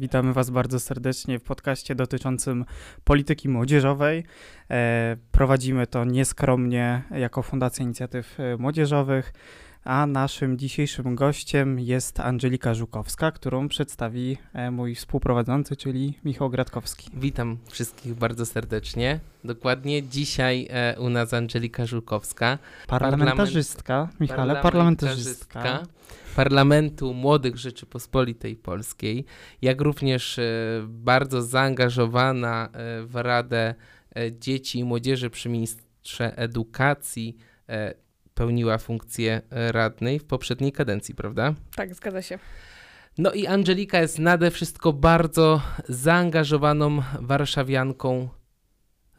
Witamy Was bardzo serdecznie w podcaście dotyczącym polityki młodzieżowej. E, prowadzimy to nieskromnie jako Fundacja Inicjatyw e, Młodzieżowych, a naszym dzisiejszym gościem jest Angelika Żukowska, którą przedstawi e, mój współprowadzący, czyli Michał Gratkowski. Witam wszystkich bardzo serdecznie. Dokładnie dzisiaj u nas Angelika Żukowska. Parlamentarzystka, Michale, parlamentarzystka. parlamentarzystka Parlamentu Młodych Rzeczypospolitej Polskiej, jak również e, bardzo zaangażowana e, w Radę e, Dzieci i Młodzieży przy Ministrze Edukacji pełniła funkcję radnej w poprzedniej kadencji, prawda? Tak, zgadza się. No i Angelika jest nade wszystko bardzo zaangażowaną warszawianką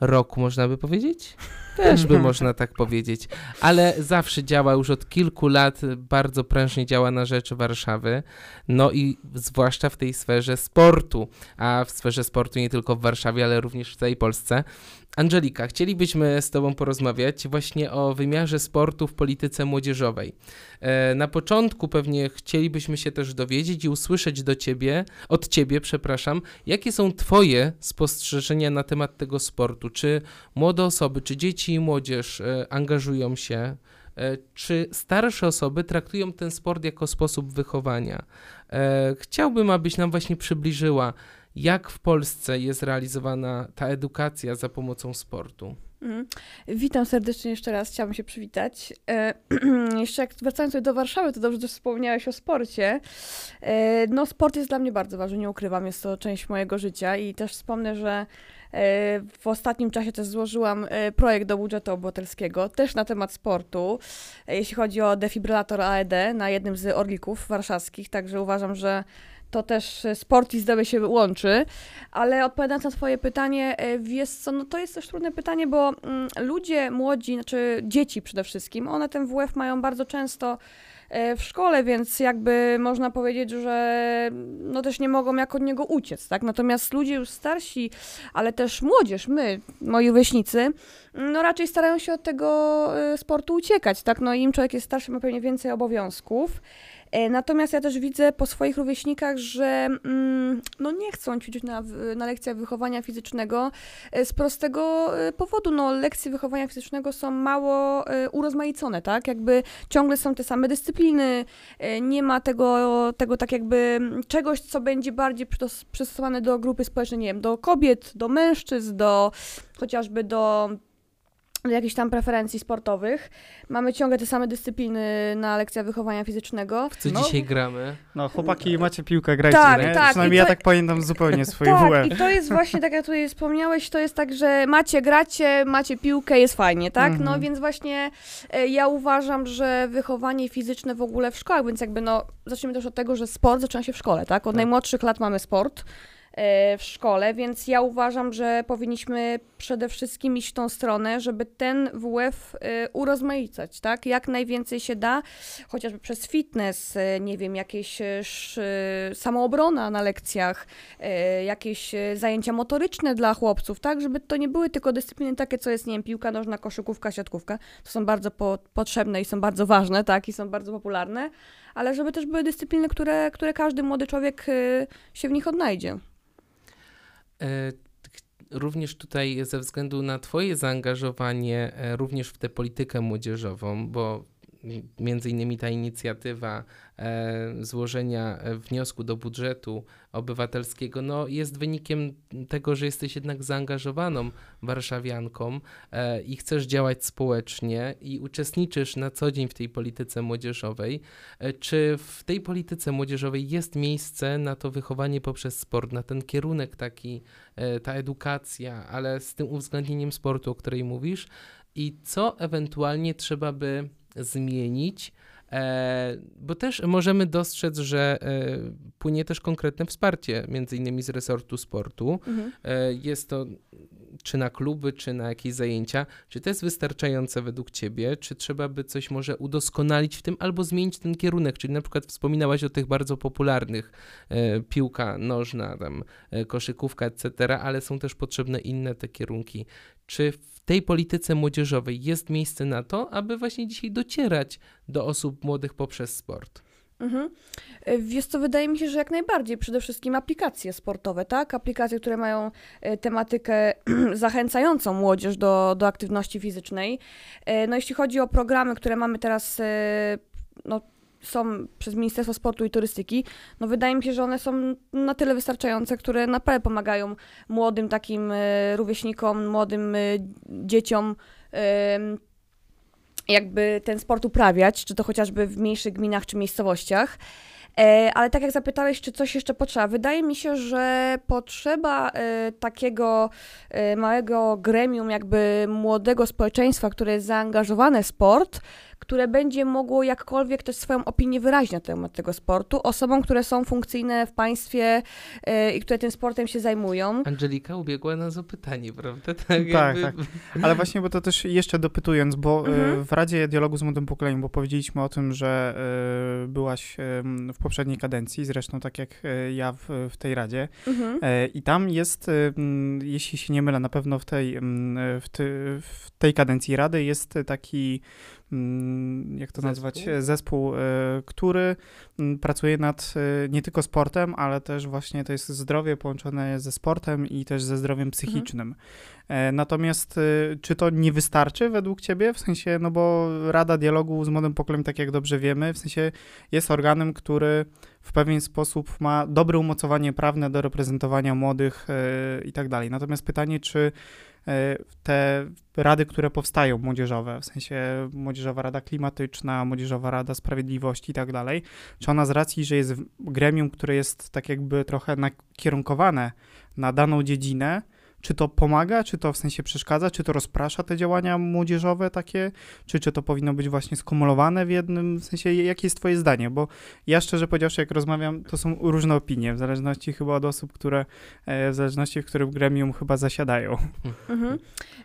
roku, można by powiedzieć? Też by można tak powiedzieć. Ale zawsze działa już od kilku lat, bardzo prężnie działa na rzecz Warszawy. No i zwłaszcza w tej sferze sportu, a w sferze sportu nie tylko w Warszawie, ale również w całej Polsce. Angelika, chcielibyśmy z Tobą porozmawiać właśnie o wymiarze sportu w polityce młodzieżowej. E, na początku pewnie chcielibyśmy się też dowiedzieć i usłyszeć do Ciebie, od Ciebie, przepraszam, jakie są Twoje spostrzeżenia na temat tego sportu? Czy młode osoby, czy dzieci i młodzież e, angażują się? E, czy starsze osoby traktują ten sport jako sposób wychowania? Chciałbym, abyś nam właśnie przybliżyła, jak w Polsce jest realizowana ta edukacja za pomocą sportu? Mhm. Witam serdecznie jeszcze raz, chciałabym się przywitać. E, jeszcze jak wracając do Warszawy, to dobrze, że wspomniałeś o sporcie. E, no sport jest dla mnie bardzo ważny, nie ukrywam, jest to część mojego życia i też wspomnę, że e, w ostatnim czasie też złożyłam e, projekt do budżetu obywatelskiego, też na temat sportu, e, jeśli chodzi o defibrylator AED na jednym z orlików warszawskich, także uważam, że to też e, sport i zdrowie się łączy, ale odpowiadając na twoje pytanie, e, wiesz co, no to jest też trudne pytanie, bo mm, ludzie młodzi, znaczy dzieci przede wszystkim, one ten WF mają bardzo często e, w szkole, więc jakby można powiedzieć, że no też nie mogą jak od niego uciec, tak? Natomiast ludzie już starsi, ale też młodzież, my, moi rówieśnicy, no raczej starają się od tego sportu uciekać, tak? No im człowiek jest starszy, ma pewnie więcej obowiązków. E, natomiast ja też widzę po swoich rówieśnikach, że mm, no nie chcą ćwiczyć na, na lekcjach wychowania fizycznego e, z prostego e, powodu. No, lekcje wychowania fizycznego są mało urozmaicone, tak? Jakby ciągle są te same dyscypliny, nie ma tego, tego tak jakby czegoś, co będzie bardziej przystosowane do grupy społecznej, nie wiem, do kobiet, do mężczyzn, do chociażby do jakichś tam preferencji sportowych. Mamy ciągle te same dyscypliny na lekcjach wychowania fizycznego. W co no, dzisiaj gramy? No, chłopaki, macie piłkę, grajcie, tak, nie? Tak, Przynajmniej to, ja tak pamiętam zupełnie swoje tak, WF. i to jest właśnie, tak jak tutaj wspomniałeś, to jest tak, że macie, gracie, macie piłkę, jest fajnie, tak? No mhm. więc właśnie e, ja uważam, że wychowanie fizyczne w ogóle w szkołach, więc jakby no, zacznijmy też od tego, że sport zaczyna się w szkole, tak? Od tak. najmłodszych lat mamy sport. E, w szkole, więc ja uważam, że powinniśmy przede wszystkim iść w tą stronę, żeby ten WF e, urozmaicać, tak? Jak najwięcej się da, chociażby przez fitness, e, nie wiem, jakieś samoobrona na lekcjach, jakieś zajęcia motoryczne dla chłopców, tak? Żeby to nie były tylko dyscypliny takie, co jest, nie wiem, piłka nożna, koszykówka, siatkówka. To są bardzo po potrzebne i są bardzo ważne, tak? I są bardzo popularne, ale żeby też były dyscypliny, które, które każdy młody człowiek się w nich odnajdzie. E, również tutaj ze względu na Twoje zaangażowanie e, również w tę politykę młodzieżową, bo między innymi ta inicjatywa e, złożenia wniosku do budżetu obywatelskiego no, jest wynikiem tego, że jesteś jednak zaangażowaną warszawianką e, i chcesz działać społecznie i uczestniczysz na co dzień w tej polityce młodzieżowej. E, czy w tej polityce młodzieżowej jest miejsce na to wychowanie poprzez sport, na ten kierunek taki, e, ta edukacja, ale z tym uwzględnieniem sportu, o której mówisz? I co ewentualnie trzeba by zmienić, E, bo też możemy dostrzec, że e, płynie też konkretne wsparcie, między innymi z resortu sportu. Mhm. E, jest to czy na kluby, czy na jakieś zajęcia. Czy to jest wystarczające według Ciebie? Czy trzeba by coś może udoskonalić w tym albo zmienić ten kierunek? Czyli na przykład wspominałaś o tych bardzo popularnych piłka nożna, tam koszykówka, etc., ale są też potrzebne inne te kierunki. Czy w tej polityce młodzieżowej jest miejsce na to, aby właśnie dzisiaj docierać do osób młodych poprzez sport? Mhm. E, Wiesz co, wydaje mi się, że jak najbardziej. Przede wszystkim aplikacje sportowe, tak? Aplikacje, które mają e, tematykę zachęcającą młodzież do, do aktywności fizycznej. E, No jeśli chodzi o programy, które mamy teraz, e, no są przez Ministerstwo Sportu i Turystyki, no wydaje mi się, że one są na tyle wystarczające, które naprawdę pomagają młodym takim e, rówieśnikom, młodym e, dzieciom jakby ten sport uprawiać, czy to chociażby w mniejszych gminach czy miejscowościach. E, ale tak jak zapytałeś, czy coś jeszcze potrzeba, wydaje mi się, że potrzeba e, takiego e, małego gremium, jakby młodego społeczeństwa, które jest zaangażowane w sport, które będzie mogło jakkolwiek też swoją opinię wyrazić na temat tego sportu, osobom, które są funkcyjne w państwie e, i które tym sportem się zajmują. Angelika ubiegła nas o pytanie, prawda? Tak, Tak, jakby- tak. Ale właśnie, bo to też jeszcze dopytując, bo e, Mhm. w Radzie Dialogu z Młodym Pokoleniem, bo powiedzieliśmy o tym, że e, byłaś w poprzedniej kadencji, zresztą tak jak ja w, w tej Radzie. Mhm. I tam jest, jeśli się nie mylę, na pewno w tej, w, ty, w tej kadencji Rady jest taki, jak to Zespół? nazwać, e, zespół, e, który mm, pracuje nad e, nie tylko sportem, ale też właśnie to jest zdrowie połączone ze sportem i też ze zdrowiem psychicznym. E, Natomiast czy to nie wystarczy według ciebie? W sensie, no bo Rada Dialogu z Młodym Pokoleniem, tak jak dobrze wiemy, w sensie jest organem, który w pewien sposób ma dobre umocowanie prawne do reprezentowania młodych i tak dalej. Natomiast pytanie, czy te rady, które powstają młodzieżowe, w sensie Młodzieżowa Rada Klimatyczna, Młodzieżowa Rada Sprawiedliwości i tak dalej, czy ona z racji, że jest gremium, które jest tak jakby trochę nakierunkowane na daną dziedzinę, czy to pomaga, czy to w sensie przeszkadza, czy to rozprasza te działania młodzieżowe takie, czy, czy to powinno być właśnie skumulowane w jednym, w sensie jakie jest twoje zdanie, bo ja szczerze powiedziawszy, jak rozmawiam, to są różne opinie, w zależności chyba od osób, które, e, w zależności w którym gremium chyba zasiadają. Mhm.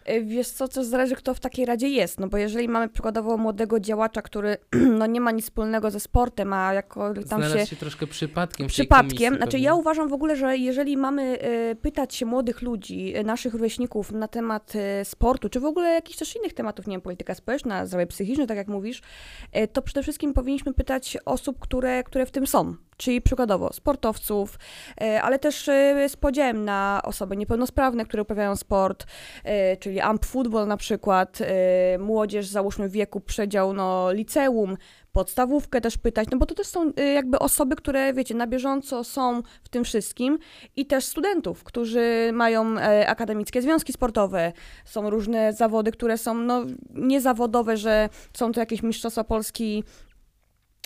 E, Wiesz co, to zależy kto w takiej radzie jest, no bo jeżeli mamy przykładowo młodego działacza, który no nie ma nic wspólnego ze sportem, a jako tam Znalazł się się... troszkę przypadkiem Przypadkiem. komisji Znaczy, pewnie. ja uważam w ogóle, że jeżeli mamy e, pytać się młodych ludzi, e, naszych rówieśników na temat e, sportu, czy w ogóle jakichś też innych tematów, nie wiem, polityka społeczna, zdrowie psychiczne, tak jak mówisz, e, to przede wszystkim powinniśmy pytać osób, które, które w tym są. Czyli przykładowo sportowców, ale też z podziałem na osoby niepełnosprawne, które uprawiają sport, czyli amp football na przykład, młodzież załóżmy w wieku przedział no, liceum, podstawówkę też pytać, no bo to też są y, jakby osoby, które, wiecie, na bieżąco są w tym wszystkim i też studentów, którzy mają e, akademickie związki sportowe, są różne zawody, które są, no, niezawodowe, że są to jakieś mistrzostwa Polski,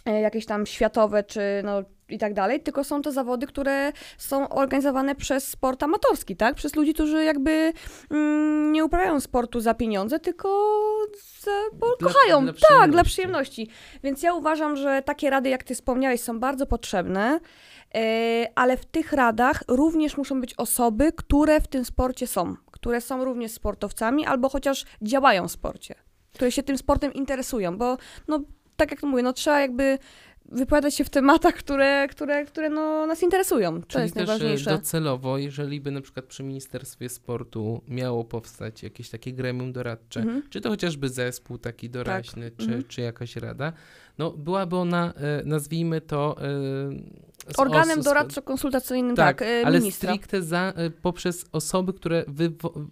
e, jakieś tam światowe, czy no i tak dalej, tylko są to zawody, które są organizowane przez sport amatorski, tak? Przez ludzi, którzy jakby mm, nie uprawiają sportu za pieniądze, tylko za, bo Dla- kochają. dla tak, dla przyjemności. Więc ja uważam, że takie rady, jak ty wspomniałeś, są bardzo potrzebne, e, ale w tych radach również muszą być osoby, które w tym sporcie są, które są również sportowcami albo chociaż działają w sporcie, które się tym sportem interesują, bo no, tak jak mówię, no trzeba jakby wypowiadać się w tematach, które, które, które no, nas interesują. To Czyli jest też e, najważniejsze. docelowo, jeżeli by na przykład przy Ministerstwie Sportu miało powstać jakieś takie gremium doradcze, Mhm. czy to chociażby zespół taki doraźny, czy, mhm. czy jakaś rada, no byłaby ona, e, nazwijmy to... e, Organem os- doradczo-konsultacyjnym, tak, Tak, e, ale ministra. stricte za, poprzez osoby, które wywo-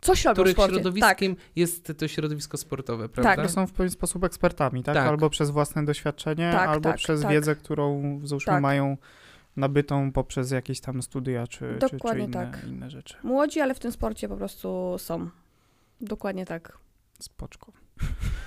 Coś robią w których sporcie. Tak. środowiskiem jest to środowisko sportowe, prawda? Tak. To są w pewien sposób ekspertami, tak? Tak. Albo przez własne doświadczenie, Tak, albo tak, przez tak. wiedzę, którą załóżmy Tak. mają nabytą poprzez jakieś tam studia czy, czy, czy Dokładnie inne, tak. inne rzeczy. Młodzi, ale w tym sporcie po prostu są. Dokładnie tak. Spoczko.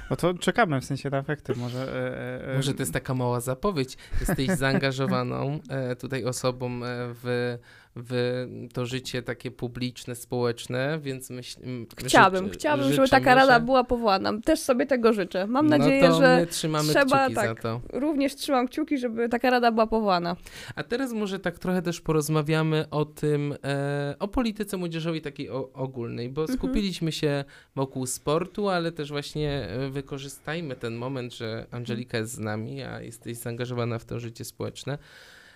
No to czekamy w sensie na efekty może. E, e, e, Może to jest taka mała zapowiedź. Jesteś zaangażowaną e, tutaj osobą e, w, w to życie takie publiczne, społeczne, więc myśl, m, Chciałabym, życz- chciałabym, żeby taka rada że- była powołana. Też sobie tego życzę. Mam no nadzieję, że trzeba, tak. również trzymam kciuki, żeby taka rada była powołana. A teraz może tak trochę też porozmawiamy o tym, e, o polityce młodzieżowej takiej o, ogólnej, bo Mhm. skupiliśmy się wokół sportu, ale też właśnie e, wykorzystajmy ten moment, że Angelika jest z nami, a jesteś zaangażowana w to życie społeczne.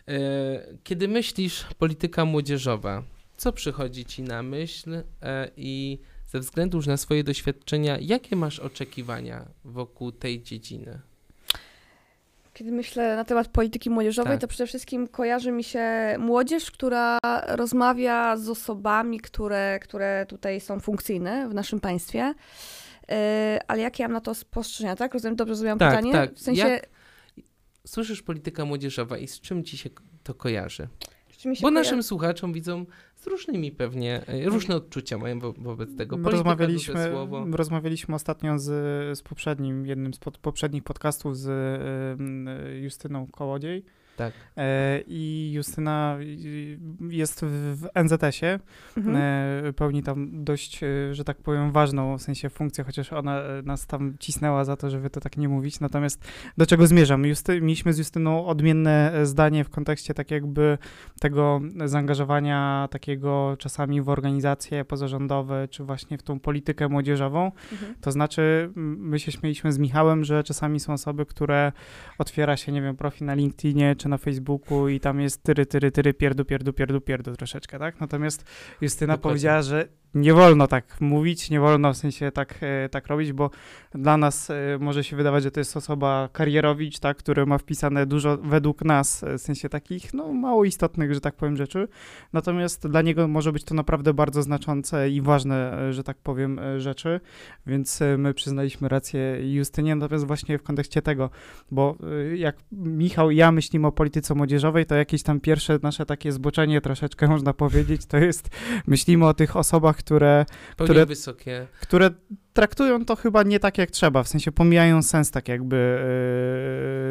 E, kiedy myślisz polityka młodzieżowa, co przychodzi ci na myśl e, i ze względu już na swoje doświadczenia, jakie masz oczekiwania wokół tej dziedziny? Kiedy myślę na temat polityki młodzieżowej, Tak. to przede wszystkim kojarzy mi się młodzież, która rozmawia z osobami, które, które tutaj są funkcyjne w naszym państwie. E, ale jakie ja mam na to spostrzeżenia, tak? Rozumiem, dobrze zrozumiałam Tak, pytanie? tak. W sensie, Jak- Słyszysz polityka młodzieżowa i z czym ci się to kojarzy? Bo koja- naszym słuchaczom widzą z różnymi pewnie, e, różne odczucia mają wo wobec tego. Polityka, Rozmawialiśmy, słowo. rozmawialiśmy ostatnio z, z poprzednim, jednym z pod, poprzednich podcastów z y, y, Justyną Kołodziej. Tak. E, I Justyna jest w, w NZS-ie, Mhm. e, pełni tam dość, e, że tak powiem, ważną w sensie funkcję, chociaż ona nas tam cisnęła za to, żeby to tak nie mówić. Natomiast do czego zmierzam? Justy, mieliśmy z Justyną odmienne zdanie w kontekście tak jakby tego zaangażowania takiego czasami w organizacje pozarządowe, czy właśnie w tą politykę młodzieżową. Mhm. To znaczy, my się śmieliśmy z Michałem, że czasami są osoby, które otwiera się, nie wiem, profil na LinkedInie czy na Facebooku i tam jest tyry, tyry, tyry, pierdu, pierdu, pierdu, pierdu troszeczkę, tak? Natomiast Justyna Dokładnie. powiedziała, że nie wolno tak mówić, nie wolno w sensie tak, e, tak robić, bo dla nas e, może się wydawać, że to jest osoba karierowicz, tak, który ma wpisane dużo według nas, e, w sensie takich, no, mało istotnych, że tak powiem, rzeczy. Natomiast dla niego może być to naprawdę bardzo znaczące i ważne, że tak powiem, rzeczy, więc my przyznaliśmy rację Justynie, natomiast właśnie w kontekście tego, bo jak Michał i ja myślimy o polityce młodzieżowej, to jakieś tam pierwsze nasze takie zboczenie troszeczkę można powiedzieć, to jest, myślimy o tych osobach, które, które- wysokie. które traktują to chyba nie tak jak trzeba, w sensie pomijają sens tak jakby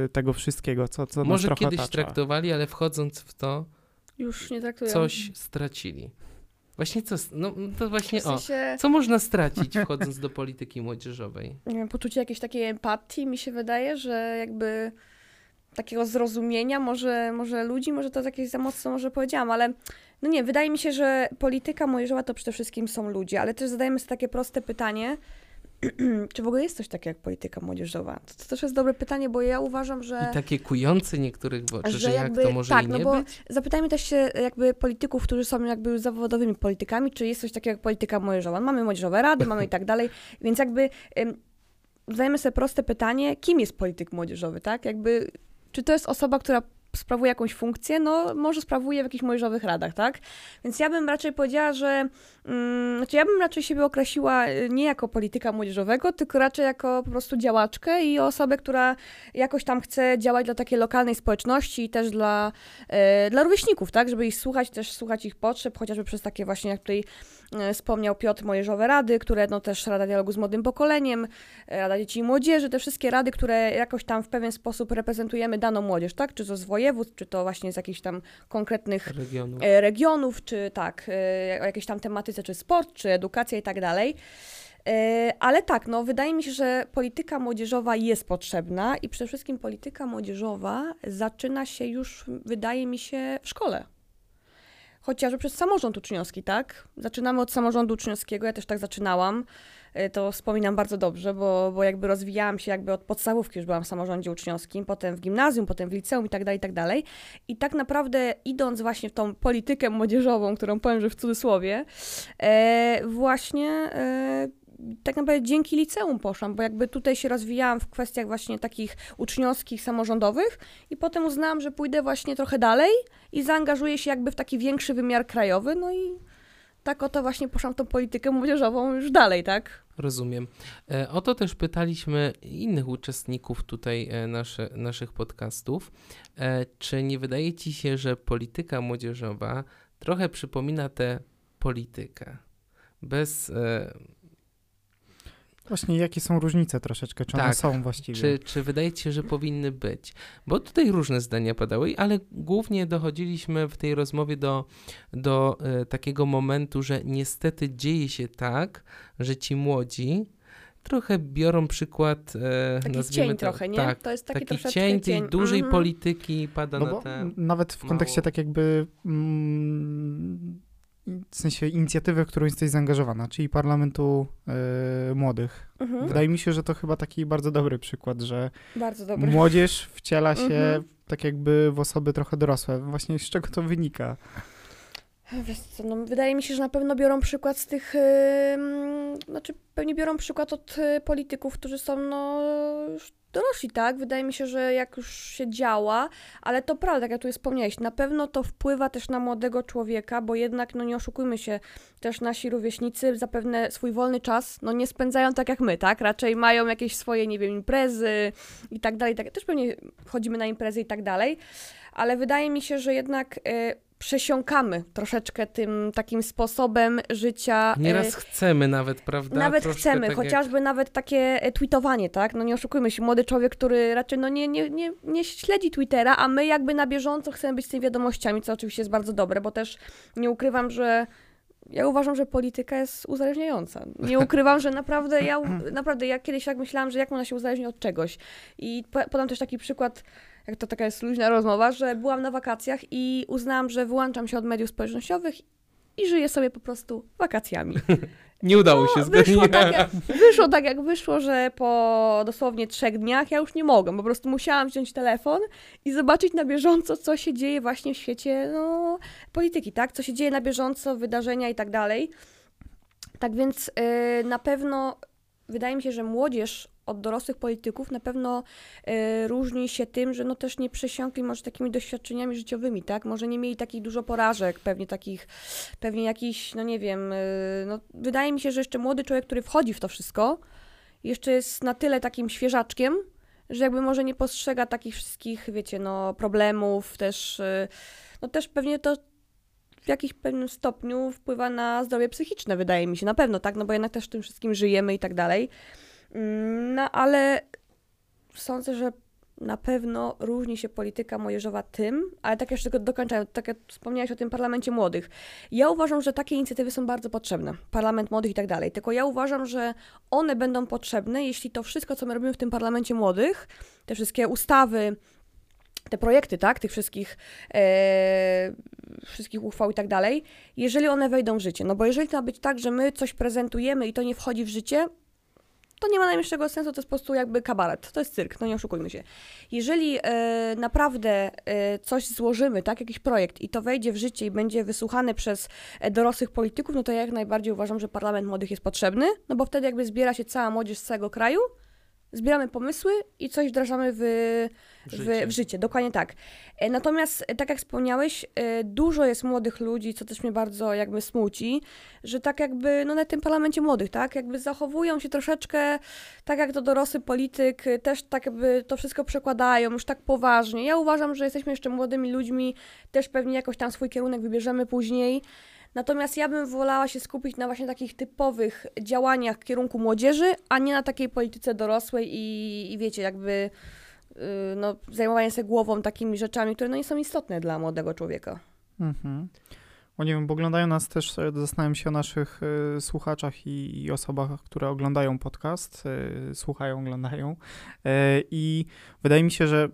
e, tego wszystkiego, co, co Może trochę kiedyś otacza. traktowali, ale wchodząc w to, Już nie traktują. coś stracili. Właśnie co, no to właśnie W o. sensie, Co można stracić wchodząc do polityki młodzieżowej? poczucie jakiejś takiej empatii mi się wydaje, że jakby takiego zrozumienia może, może ludzi, może to jakieś za mocno może powiedziałam, ale no nie, wydaje mi się, że polityka młodzieżowa to przede wszystkim są ludzie, ale też zadajemy sobie takie proste pytanie, czy w ogóle jest coś takiego jak polityka młodzieżowa? To, to też jest dobre pytanie, bo ja uważam, że... I takie kujące niektórych w oczy, że, Że jak jakby- to może tak, i no nie bo być? Zapytajmy też się jakby polityków, którzy są jakby zawodowymi politykami, czy jest coś takiego jak polityka młodzieżowa. Mamy młodzieżowe rady, mamy i tak dalej, więc jakby ym, zadajemy sobie proste pytanie, kim jest polityk młodzieżowy, tak? Jakby, czy to jest osoba, która sprawuje jakąś funkcję, no może sprawuje w jakichś młodzieżowych radach, tak? Więc ja bym raczej powiedziała, że mm, znaczy ja bym raczej siebie określiła y, nie jako polityka młodzieżowego, tylko raczej jako po prostu działaczkę i osobę, która jakoś tam chce działać dla takiej lokalnej społeczności i też dla, e, dla rówieśników, tak? Żeby ich słuchać, też słuchać ich potrzeb, chociażby przez takie właśnie, jak tutaj e, wspomniał Piotr, Młodzieżowe Rady, które no też Rada Dialogu z Młodym Pokoleniem, Rada Dzieci i Młodzieży, te wszystkie rady, które jakoś tam w pewien sposób reprezentujemy daną młodzież, tak? Czy to z województw, czy to właśnie z jakichś tam konkretnych Regionu. e, regionów, czy tak, e, o jakiejś tam tematyce, czy sport, czy edukacja i tak dalej. E, Ale tak, no wydaje mi się, że polityka młodzieżowa jest potrzebna i przede wszystkim polityka młodzieżowa zaczyna się już, wydaje mi się, w szkole. Chociażby przez samorząd uczniowski, tak? Zaczynamy od samorządu uczniowskiego, ja też tak zaczynałam. E, To wspominam bardzo dobrze, bo, bo jakby rozwijałam się jakby od podstawówki, już byłam w samorządzie uczniowskim, potem w gimnazjum, potem w liceum i tak dalej, i tak dalej. I tak naprawdę idąc właśnie w tą politykę młodzieżową, którą powiem, że w cudzysłowie, e, właśnie e, tak naprawdę dzięki liceum poszłam, bo jakby tutaj się rozwijałam w kwestiach właśnie takich uczniowskich, samorządowych i potem uznałam, że pójdę właśnie trochę dalej i zaangażuję się jakby w taki większy wymiar krajowy, no i tak oto właśnie poszłam tą politykę młodzieżową już dalej, tak? Rozumiem. E, O to też pytaliśmy innych uczestników tutaj e, nasze, naszych podcastów. E, Czy nie wydaje ci się, że polityka młodzieżowa trochę przypomina tę politykę? Bez. Właśnie jakie są różnice troszeczkę, czy one Tak. są właściwie? Czy, czy wydaje ci się, że powinny być? Bo tutaj różne zdania padały, ale głównie dochodziliśmy w tej rozmowie do, do e, takiego momentu, że niestety dzieje się tak, że ci młodzi trochę biorą przykład. E, Taki cień to, trochę, nie? Tak, to jest taki, taki cień tej dużej Mhm. polityki pada No na bo te. nawet w kontekście mało- tak jakby mm, w sensie inicjatywy, w którą jesteś zaangażowana, czyli Parlamentu e, Młodych. Mhm. Wydaje mi się, że to chyba taki bardzo dobry przykład, że dobry. młodzież wciela się Mhm. tak jakby w osoby trochę dorosłe. Właśnie z czego to wynika? Wiesz co, no, wydaje mi się, że na pewno biorą przykład z tych, yy, znaczy pewnie biorą przykład od y, polityków, którzy są no już dorośli, tak? Wydaje mi się, że jak już się działa, ale to prawda, tak jak tu wspomniałeś, na pewno to wpływa też na młodego człowieka, bo jednak, no nie oszukujmy się, też nasi rówieśnicy zapewne swój wolny czas, no nie spędzają tak jak my, tak? Raczej mają jakieś swoje, nie wiem, imprezy i tak dalej, tak, też pewnie chodzimy na imprezy i tak dalej, ale wydaje mi się, że jednak... Yy, przesiąkamy troszeczkę tym takim sposobem życia. Nieraz e, chcemy nawet, prawda? Nawet Troszkę chcemy, tak chociażby jak... nawet takie e, tweetowanie, tak? No nie oszukujmy się, młody człowiek, który raczej no nie, nie, nie, nie śledzi Twittera, a my jakby na bieżąco chcemy być z tymi wiadomościami, co oczywiście jest bardzo dobre, bo też nie ukrywam, że ja uważam, że polityka jest uzależniająca. Nie ukrywam, że naprawdę ja, naprawdę ja kiedyś tak myślałam, że jak można się uzależnić od czegoś. I podam też taki przykład jak to taka jest luźna rozmowa, że byłam na wakacjach i uznałam, że wyłączam się od mediów społecznościowych i żyję sobie po prostu wakacjami. Nie udało się no, wyszło tak, jak, wyszło tak, jak wyszło, że po dosłownie trzech dniach ja już nie mogę. Po prostu musiałam wziąć telefon i zobaczyć na bieżąco, co się dzieje właśnie w świecie no, polityki, tak? Co się dzieje na bieżąco, wydarzenia i tak dalej. Tak więc yy, na pewno wydaje mi się, że młodzież od dorosłych polityków na pewno y, różni się tym, że no też nie przesiąkli może takimi doświadczeniami życiowymi, tak? Może nie mieli takich dużo porażek, pewnie takich, pewnie jakiś, no nie wiem, y, no wydaje mi się, że jeszcze młody człowiek, który wchodzi w to wszystko, jeszcze jest na tyle takim świeżaczkiem, że jakby może nie postrzega takich wszystkich, wiecie, no problemów, też, y, no też pewnie to w jakimś pewnym stopniu wpływa na zdrowie psychiczne, wydaje mi się, na pewno, tak? No bo jednak też tym wszystkim żyjemy i tak dalej. Mm, no ale sądzę, że na pewno różni się polityka młodzieżowa tym, ale tak jeszcze tylko dokończając, tak jak wspomniałeś o tym parlamencie młodych. Ja uważam, że takie inicjatywy są bardzo potrzebne. Parlament młodych i tak dalej. Tylko ja uważam, że one będą potrzebne, jeśli to wszystko, co my robimy w tym parlamencie młodych, te wszystkie ustawy, te projekty, tak, tych wszystkich, e, wszystkich uchwał i tak dalej, jeżeli one wejdą w życie. No bo jeżeli to ma być tak, że my coś prezentujemy i to nie wchodzi w życie, to nie ma najmniejszego sensu, to jest po prostu jakby kabaret, to jest cyrk, no nie oszukujmy się. Jeżeli e, naprawdę e, coś złożymy, tak, jakiś projekt i to wejdzie w życie i będzie wysłuchane przez e, dorosłych polityków, no to ja jak najbardziej uważam, że Parlament Młodych jest potrzebny, no bo wtedy jakby zbiera się cała młodzież z całego kraju, zbieramy pomysły i coś wdrażamy w, w, życie. w życie. Dokładnie tak. E, natomiast, e, tak jak wspomniałeś, e, dużo jest młodych ludzi, co też mnie bardzo jakby smuci, że tak jakby, no na tym parlamencie młodych, tak, jakby zachowują się troszeczkę tak jak to dorosły polityk, też tak jakby to wszystko przekładają, już tak poważnie. Ja uważam, że jesteśmy jeszcze młodymi ludźmi, też pewnie jakoś tam swój kierunek wybierzemy później, Natomiast ja bym wolała się skupić na właśnie takich typowych działaniach w kierunku młodzieży, a nie na takiej polityce dorosłej i, i wiecie, jakby no, zajmowanie się głową takimi rzeczami, które no, nie są istotne dla młodego człowieka. Mhm. O nie wiem, bo oglądają nas też, e, zastanawiam się o naszych y, słuchaczach i, i, osobach, które oglądają podcast, y, słuchają, oglądają. Y, I wydaje mi się, że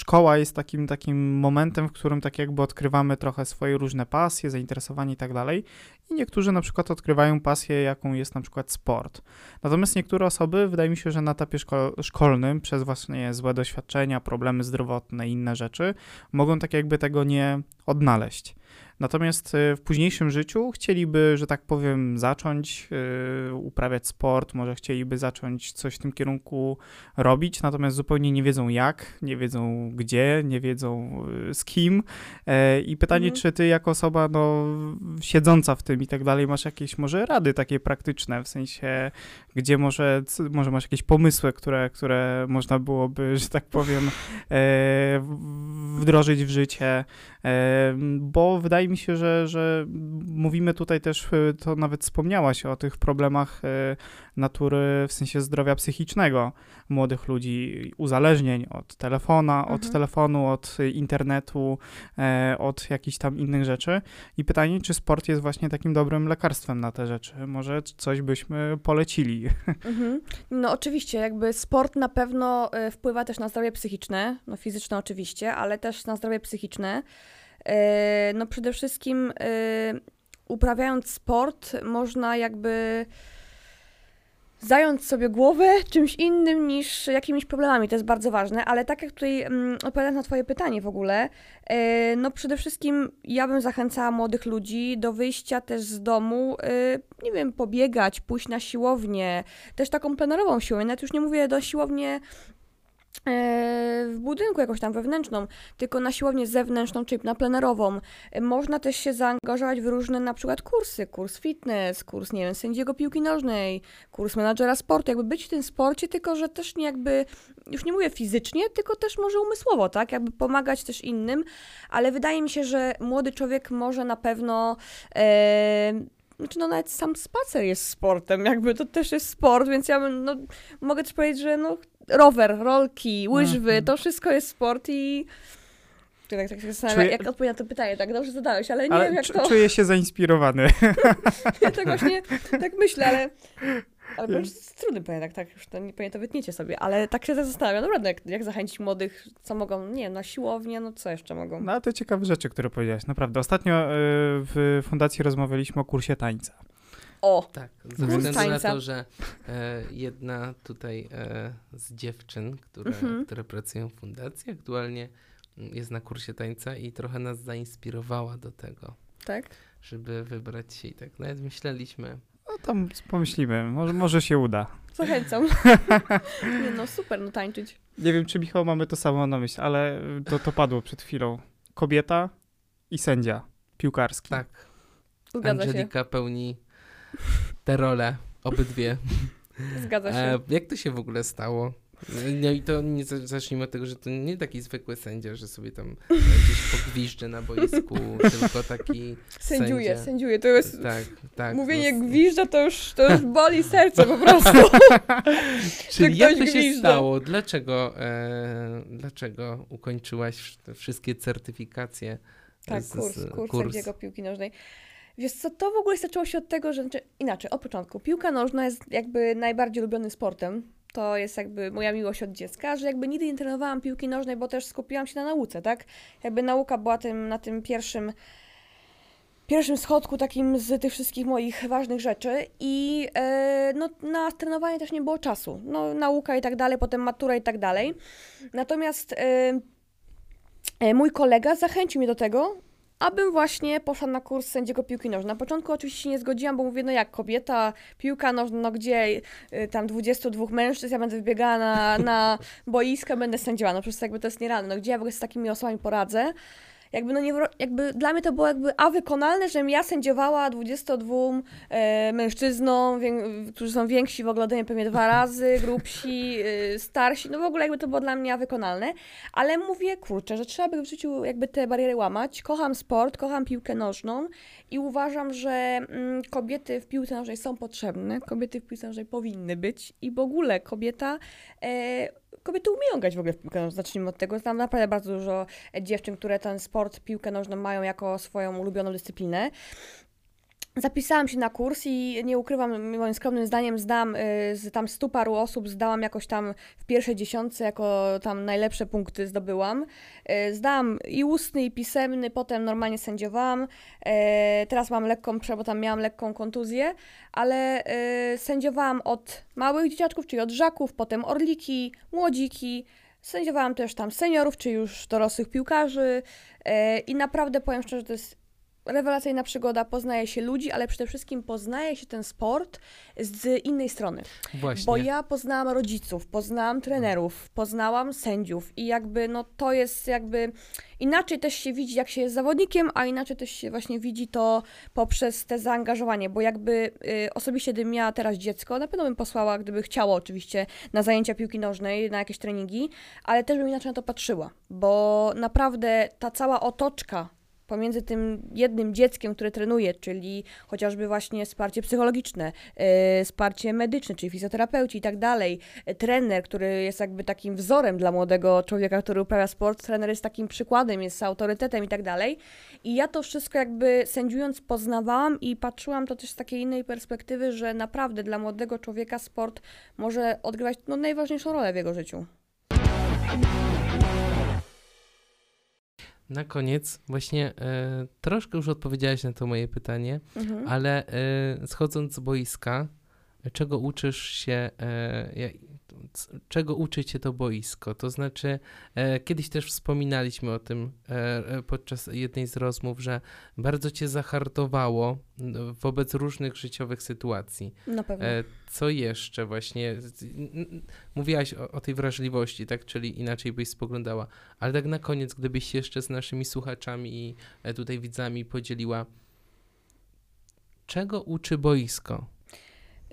szkoła jest takim, takim momentem, w którym tak jakby odkrywamy trochę swoje różne pasje, zainteresowania i tak dalej. I niektórzy na przykład odkrywają pasję, jaką jest na przykład sport. Natomiast niektóre osoby, wydaje mi się, że na etapie szko szkolnym, przez właśnie złe doświadczenia, problemy zdrowotne i inne rzeczy, mogą tak jakby tego nie odnaleźć. Natomiast y, w późniejszym życiu chcieliby, że tak powiem, zacząć y, uprawiać sport, może chcieliby zacząć coś w tym kierunku robić, natomiast zupełnie nie wiedzą jak, nie wiedzą gdzie, nie wiedzą y, z kim. E, I pytanie, mhm. czy ty jako osoba no, siedząca w tym i tak dalej, masz jakieś może rady takie praktyczne, w sensie, gdzie może, może masz jakieś pomysły, które, które można byłoby, że tak powiem, e, wdrożyć w życie, e, bo wydaje mi się, że, że mówimy tutaj też, e, to nawet wspomniałaś o tych problemach natury w sensie zdrowia psychicznego młodych ludzi, uzależnień od telefona, mhm. od telefonu, od internetu, e, od jakichś tam innych rzeczy. I pytanie, czy sport jest właśnie takim dobrym lekarstwem na te rzeczy? Może coś byśmy polecili? Mhm. No oczywiście, jakby sport na pewno wpływa też na zdrowie psychiczne, no fizyczne oczywiście, ale też na zdrowie psychiczne. E, no przede wszystkim e, uprawiając sport można jakby zająć sobie głowę czymś innym niż jakimiś problemami. To jest bardzo ważne, ale tak jak tutaj mm, na Twoje pytanie w ogóle, e, no przede wszystkim ja bym zachęcała młodych ludzi do wyjścia też z domu, e, nie wiem, pobiegać, pójść na siłownię, też taką plenerową siłownię, nawet już nie mówię do siłownię w budynku jakąś tam wewnętrzną, tylko na siłownię zewnętrzną, czyli na plenerową. E, można też się zaangażować w różne na przykład kursy, kurs fitness, kurs, nie wiem, sędziego piłki nożnej, kurs menadżera sportu, jakby być w tym sporcie, tylko że też nie jakby, już nie mówię fizycznie, tylko też może umysłowo, tak, jakby pomagać też innym, ale wydaje mi się, że młody człowiek może na pewno e, znaczy no nawet sam spacer jest sportem, jakby to też jest sport, więc ja bym, no, mogę też powiedzieć, że no rower, rolki, łyżwy, mm. to wszystko jest sport i... Tak, tak się zastanawiam, Czuję... jak odpowiedzieć na to pytanie, tak dobrze zadałeś, ale nie ale wiem jak to... Czuję się zainspirowany. ja tak właśnie, tak myślę, ale... Ale to jest trudny pytanie, tak, tak, już to nie pewnie to wytniecie sobie, ale tak się zastanawiam, naprawdę, jak, jak zachęcić młodych, co mogą, nie wiem, na siłownię, no co jeszcze mogą? No, to ciekawe rzeczy, które powiedziałeś, naprawdę. Ostatnio y, w fundacji rozmawialiśmy o kursie tańca. O! Tak, ze względu na to, że e, jedna tutaj e, z dziewczyn, które, mhm. które pracują w fundacji, aktualnie mm, jest na kursie tańca i trochę nas zainspirowała do tego. Tak? Żeby wybrać się i tak nawet myśleliśmy. No tam pomyślimy, może, może się uda. Zachęcam. Nie no, super, no tańczyć. Nie wiem, czy Michał mamy to samo na myśli, ale to, to padło przed chwilą. Kobieta i sędzia piłkarski. Tak. Zgadza Angelika się. pełni te role, obydwie. Zgadza się. E, jak to się w ogóle stało? No i to nie zacznijmy od tego, że to nie taki zwykły sędzia, że sobie tam gdzieś pogwiżdży na boisku, tylko taki Sędziuje, sędzia. sędziuje, to jest... Tak, tak. Mówienie no, gwiżdża to już, to już boli serce po prostu. Czyli jak to się stało? Dlaczego, e, dlaczego ukończyłaś wszystkie certyfikacje? Tak, z, kurs, kurs, kurs sędziego piłki nożnej. Wiesz co, to w ogóle zaczęło się od tego, że znaczy, inaczej, od początku. Piłka nożna jest jakby najbardziej ulubionym sportem. To jest jakby moja miłość od dziecka, że jakby nigdy nie trenowałam piłki nożnej, bo też skupiłam się na nauce, tak? Jakby nauka była tym, na tym pierwszym pierwszym schodku takim z tych wszystkich moich ważnych rzeczy i e, no, na trenowanie też nie było czasu. No, nauka i tak dalej, potem matura i tak dalej. Natomiast e, e mój kolega zachęcił mnie do tego, abym właśnie poszła na kurs sędziego piłki nożnej. Na początku oczywiście się nie zgodziłam, bo mówię, no jak kobieta, piłka nożna, no gdzie y, tam 22 mężczyzn, ja będę wybiegała na, na boiska, będę sędziła, no przecież jakby to jest nierealne, no gdzie ja w ogóle z takimi osobami poradzę jakby, no nie, jakby dla mnie to było jakby a wykonalne, żebym ja sędziowała 22 e, mężczyznom, którzy są więksi w ogóle ode mnie pewnie dwa razy, grubsi, e, starsi, no w ogóle jakby to było dla mnie a wykonalne, ale mówię, kurczę, że trzeba by w życiu jakby te bariery łamać. Kocham sport, kocham piłkę nożną i uważam, że mm, kobiety w piłce nożnej są potrzebne, kobiety w piłce nożnej powinny być i w ogóle kobieta e, kobiety umieją grać w ogóle w piłkę nożną. Zacznijmy od tego. Znam naprawdę bardzo dużo dziewczyn, które ten sport, piłkę nożną mają jako swoją ulubioną dyscyplinę. Zapisałam się na kurs i nie ukrywam, moim skromnym zdaniem zdam y, z tam stu paru osób, zdałam jakoś tam w pierwszej dziesiątce, jako tam najlepsze punkty zdobyłam. Y, zdałam i ustny, i pisemny, potem normalnie sędziowałam. Y, teraz mam lekką, bo tam miałam lekką kontuzję, ale sędziowałam od małych dzieciaczków, czyli od żaków, potem orliki, młodziki, Sędziowałam też tam seniorów, czy już dorosłych piłkarzy i naprawdę powiem szczerze, to jest rewelacyjna przygoda, poznaje się ludzi, ale przede wszystkim poznaje się ten sport z innej strony. Właśnie. Bo ja poznałam rodziców, poznałam trenerów, poznałam sędziów i jakby no to jest jakby inaczej też się widzi jak się jest zawodnikiem, a inaczej też się właśnie widzi to poprzez te zaangażowanie, bo jakby y, osobiście gdybym miała teraz dziecko, na pewno bym posłała, gdyby chciało oczywiście na zajęcia piłki nożnej, na jakieś treningi, ale też bym inaczej na to patrzyła, bo naprawdę ta cała otoczka pomiędzy tym jednym dzieckiem, które trenuje, czyli chociażby właśnie wsparcie psychologiczne, yy, wsparcie medyczne, czyli fizjoterapeuci i tak dalej, e, trener, który jest jakby takim wzorem dla młodego człowieka, który uprawia sport, trener jest takim przykładem, jest autorytetem i tak dalej. I ja to wszystko jakby sędziując poznawałam i patrzyłam to też z takiej innej perspektywy, że naprawdę dla młodego człowieka sport może odgrywać no, najważniejszą rolę w jego życiu. Na koniec, właśnie e, troszkę już odpowiedziałaś na to moje pytanie, mhm. ale e, schodząc z boiska, czego uczysz się, e, czego uczy cię to boisko. To znaczy, e, kiedyś też wspominaliśmy o tym e, podczas jednej z rozmów, że bardzo cię zahartowało wobec różnych życiowych sytuacji. Na pewno. Co jeszcze właśnie? Mówiłaś o, o tej wrażliwości, tak? Czyli inaczej byś spoglądała. Ale tak na koniec, gdybyś się jeszcze z naszymi słuchaczami i tutaj widzami podzieliła, czego uczy boisko?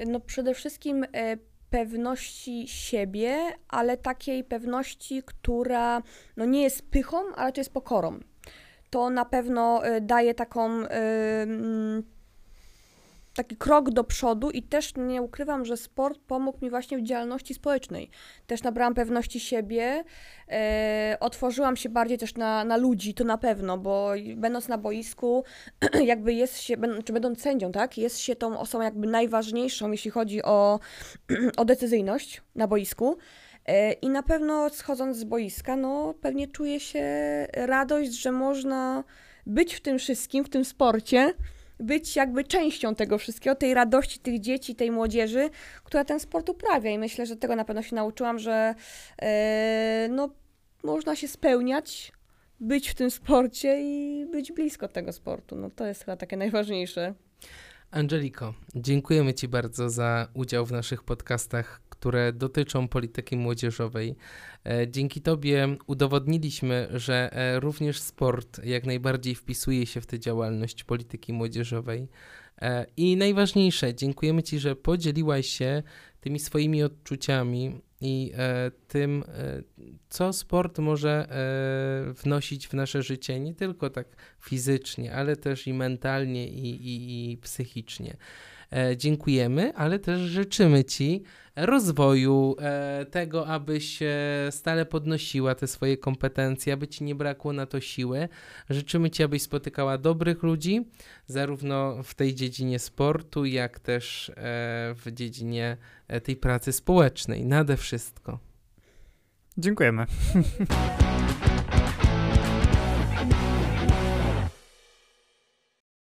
No przede wszystkim e, pewności siebie, ale takiej pewności, która no nie jest pychą, ale to jest pokorą. To na pewno e, daje taką taki krok do przodu i też nie ukrywam, że sport pomógł mi właśnie w działalności społecznej. Też nabrałam pewności siebie, e, otworzyłam się bardziej też na, na ludzi, to na pewno, bo będąc na boisku, jakby jest się, czy będąc sędzią, tak, jest się tą osobą jakby najważniejszą, jeśli chodzi o, o decyzyjność na boisku. E, I na pewno schodząc z boiska, no pewnie czuję się radość, że można być w tym wszystkim, w tym sporcie, być jakby częścią tego wszystkiego, tej radości tych dzieci, tej młodzieży, która ten sport uprawia. I myślę, że tego na pewno się nauczyłam, że e, no, można się spełniać, być w tym sporcie i być blisko tego sportu. No to jest chyba takie najważniejsze. Angeliko, dziękujemy Ci bardzo za udział w naszych podcastach, które dotyczą polityki młodzieżowej. E, dzięki Tobie udowodniliśmy, że e, również sport jak najbardziej wpisuje się w tę działalność polityki młodzieżowej. E, I najważniejsze, dziękujemy Ci, że podzieliłaś się tymi swoimi odczuciami i tym, co sport może wnosić w nasze życie, nie tylko tak fizycznie, ale też i mentalnie, i, i, i psychicznie. E, dziękujemy, ale też życzymy Ci rozwoju, e, tego, abyś stale podnosiła te swoje kompetencje, aby Ci nie brakło na to siły. Życzymy Ci, abyś spotykała dobrych ludzi, zarówno w tej dziedzinie sportu, jak też e, w dziedzinie tej pracy społecznej. Nade wszystko. Dziękujemy.